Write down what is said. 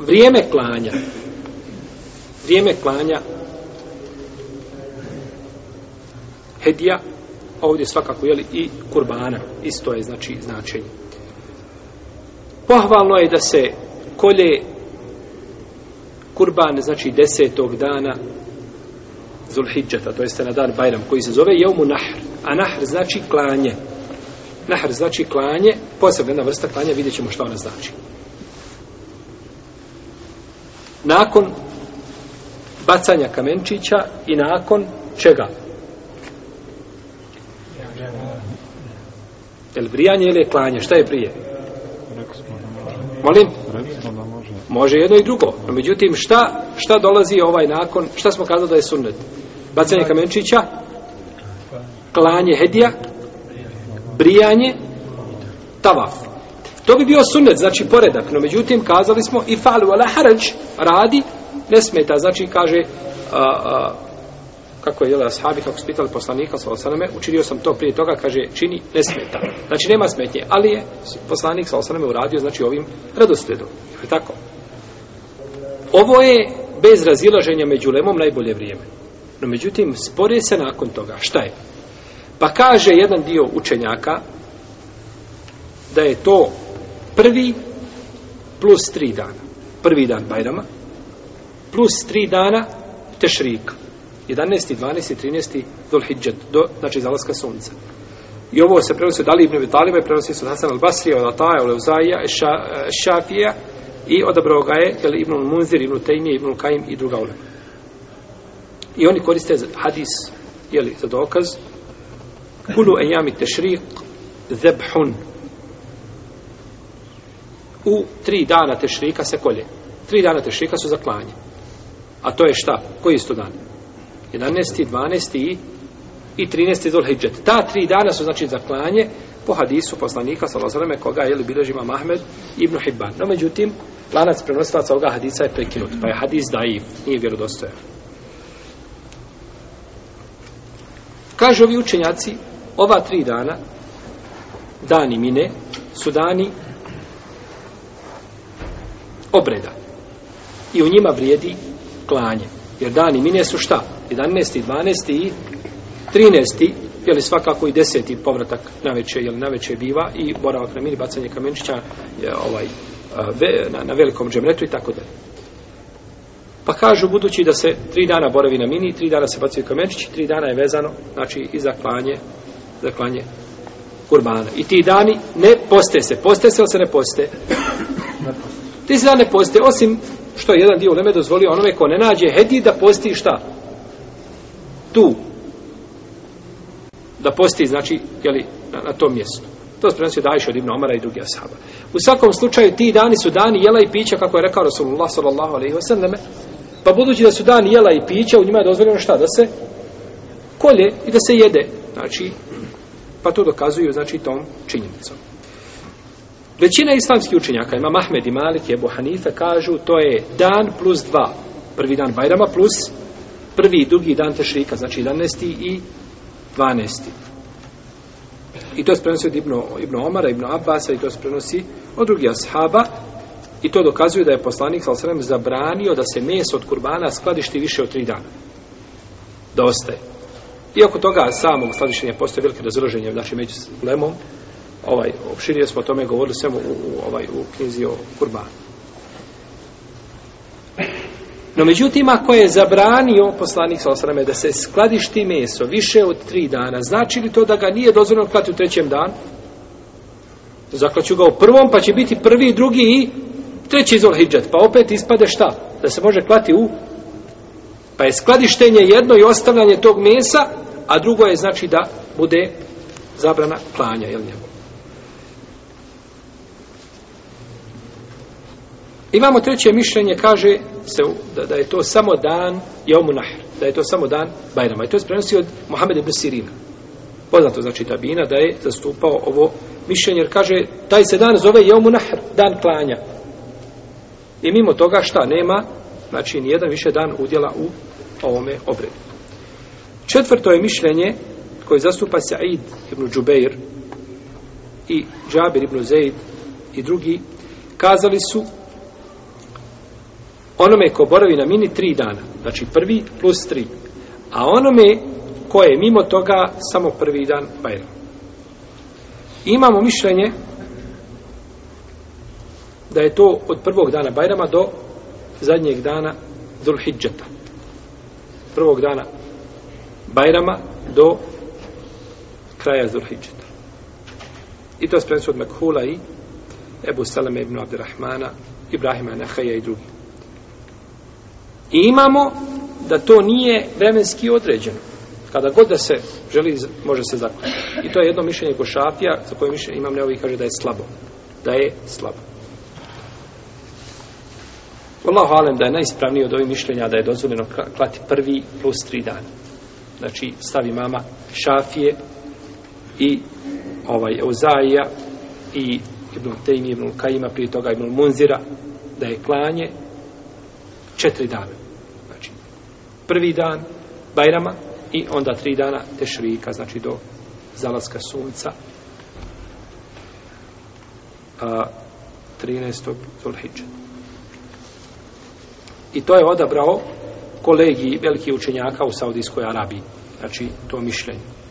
vrijeme klanja vrijeme klanja hedija ovdje svakako jeli i kurbana isto je znači značenje pohvalno je da se kolje kurban znači desetog dana Zulhidžeta, to jeste na dan Bajram, koji se zove Jeumu Nahr. A Nahr znači klanje. Nahr znači klanje, posebna jedna vrsta klanja, vidjet ćemo što ona znači. Nakon bacanja kamenčića i nakon čega? Jel brijanje ili je klanje? Šta je prije? Molim? Može jedno i drugo. No, međutim, šta, šta dolazi ovaj nakon? Šta smo kazali da je sunnet? Bacanje kamenčića? Klanje hedija? Brijanje? Tavaf. To bi bio sunnet, znači poredak. No, međutim, kazali smo i falu ala harađ radi, ne smeta. Znači, kaže, a, a, kako je jela ashabi, kako su pitali poslanika, sa osaname, učinio sam to prije toga, kaže, čini, ne smeta. Znači, nema smetnje, ali je poslanik sa osaname uradio, znači, ovim radosledom. Je tako? Ovo je bez razilaženja među lemom najbolje vrijeme. No, međutim, spore se nakon toga. Šta je? Pa kaže jedan dio učenjaka da je to prvi plus tri dana. Prvi dan Bajrama plus tri dana Tešrika. 11. 12. 13. Dhul-Hidžet, do, znači zalaska sunca. I ovo se prenosi od Ali ibn Vitaliba i prenosi se od Hasan al-Basrija, od Ataja, od Leuzaija, eh, Šafija i odabrao ga je jel, Ibn Munzir, Ibn Tejmije, Ibn Kajim i druga ulema. I oni koriste hadis jeli, za dokaz Kulu enjami tešriq zebhun u tri dana tešrika se kolje. Tri dana tešrika su za klanje. A to je šta? Koji isto dan? 11. 12. i i 13. Dhul Hidžet. Ta tri dana su znači za klanje po hadisu poslanika sallallahu koga je li bilježi Imam Ahmed ibn Hibban. No međutim, lanac prenosilaca ovoga hadisa je prekinut, pa je hadis daif, nije vjerodostojan. Kažu ovi učenjaci, ova tri dana, dani mine, su dani obreda. I u njima vrijedi klanje. Jer dani mine su šta? 11. 12. i 13. Jel' svakako i 10. povratak na veće, jel na veće biva i boravak na mini bacanje kamenčića je ovaj na, na velikom džemretu i tako dalje. Pa kažu, budući da se tri dana boravi na mini, tri dana se bacaju kamenčići, tri dana je vezano, znači i za klanje, za klanje kurbana. I ti dani ne poste se. Poste se ili se ne poste? Ti se dan ne poste, osim što je jedan dio uleme dozvolio onome ko ne nađe hedi da posti šta? Tu. Da posti, znači, jeli, na, na tom mjestu. To se prenosio Dajša od Ibn Omara i drugi ashaba. U svakom slučaju, ti dani su dani jela i pića, kako je rekao Rasulullah sallallahu alaihi wasallam. Pa budući da su dani jela i pića, u njima je dozvoljeno šta? Da se kolje i da se jede. Znači, pa to dokazuju, znači, tom činjenicom. Većina islamskih učenjaka, ima Mahmed i Malik i Ebu Hanife, kažu to je dan plus dva. Prvi dan Bajrama plus prvi i drugi dan Tešrika, znači 11. i 12. I to se prenosi od Ibnu, Ibnu Omara, Ibnu Abbasa i to se prenosi od drugih ashaba. I to dokazuje da je poslanik s.a.v. zabranio da se meso od kurbana skladišti više od tri dana. Da ostaje. I oko toga samog skladištenja postoje velike razloženje znači među lemom, ovaj opširije smo o tome govorili samo u, u ovaj u knjizi o kurbanu. No međutim, ako je zabranio poslanik sa osrame da se skladišti meso više od tri dana, znači li to da ga nije dozvoljeno klati u trećem dan? Zaklaću ga u prvom, pa će biti prvi, drugi i treći zol hijđat. Pa opet ispade šta? Da se može klati u... Pa je skladištenje jedno i ostavljanje tog mesa, a drugo je znači da bude zabrana klanja, jel njemu? Imamo treće mišljenje, kaže se da, da je to samo dan Jaumu Nahr, da je to samo dan Bajrama. I to je prenosi od Mohameda ibn Sirina. Poznato znači Tabina da je zastupao ovo mišljenje, jer kaže taj se dan zove Jaumu Nahr, dan klanja. I mimo toga šta nema, znači nijedan više dan udjela u ovome obredu. Četvrto je mišljenje koje zastupa Sa'id ibn Džubeir i Džabir ibn Zaid i drugi, kazali su onome ko boravi na mini tri dana. Znači prvi plus tri. A onome ko je mimo toga samo prvi dan Bajrama. Imamo mišljenje da je to od prvog dana Bajrama do zadnjeg dana Dulhidžeta. Prvog dana Bajrama do kraja Dulhidžeta. I to spremstvo od Mekhula i Ebu Salame ibn Abdirrahmana, Ibrahima Nehaja i drugi. I imamo da to nije vremenski određeno. Kada god da se želi, može se zaklati. I to je jedno mišljenje ko šafija, za koje mišljenje imam neovi kaže da je slabo. Da je slabo. Wallahu alem da je najispravniji od ovih mišljenja da je dozvoljeno klati prvi plus tri dana. Znači stavi mama šafije i ovaj Euzaija i Ibn Tejmi, Ibn Kajima, prije toga Ibn Munzira, da je klanje četiri dana. Prvi dan Bajrama i onda tri dana Tešrika, znači do zalaska sunca a, 13. Zulhidža. I to je odabrao kolegi veliki učenjaka u Saudijskoj Arabiji. Znači, to mišljenje.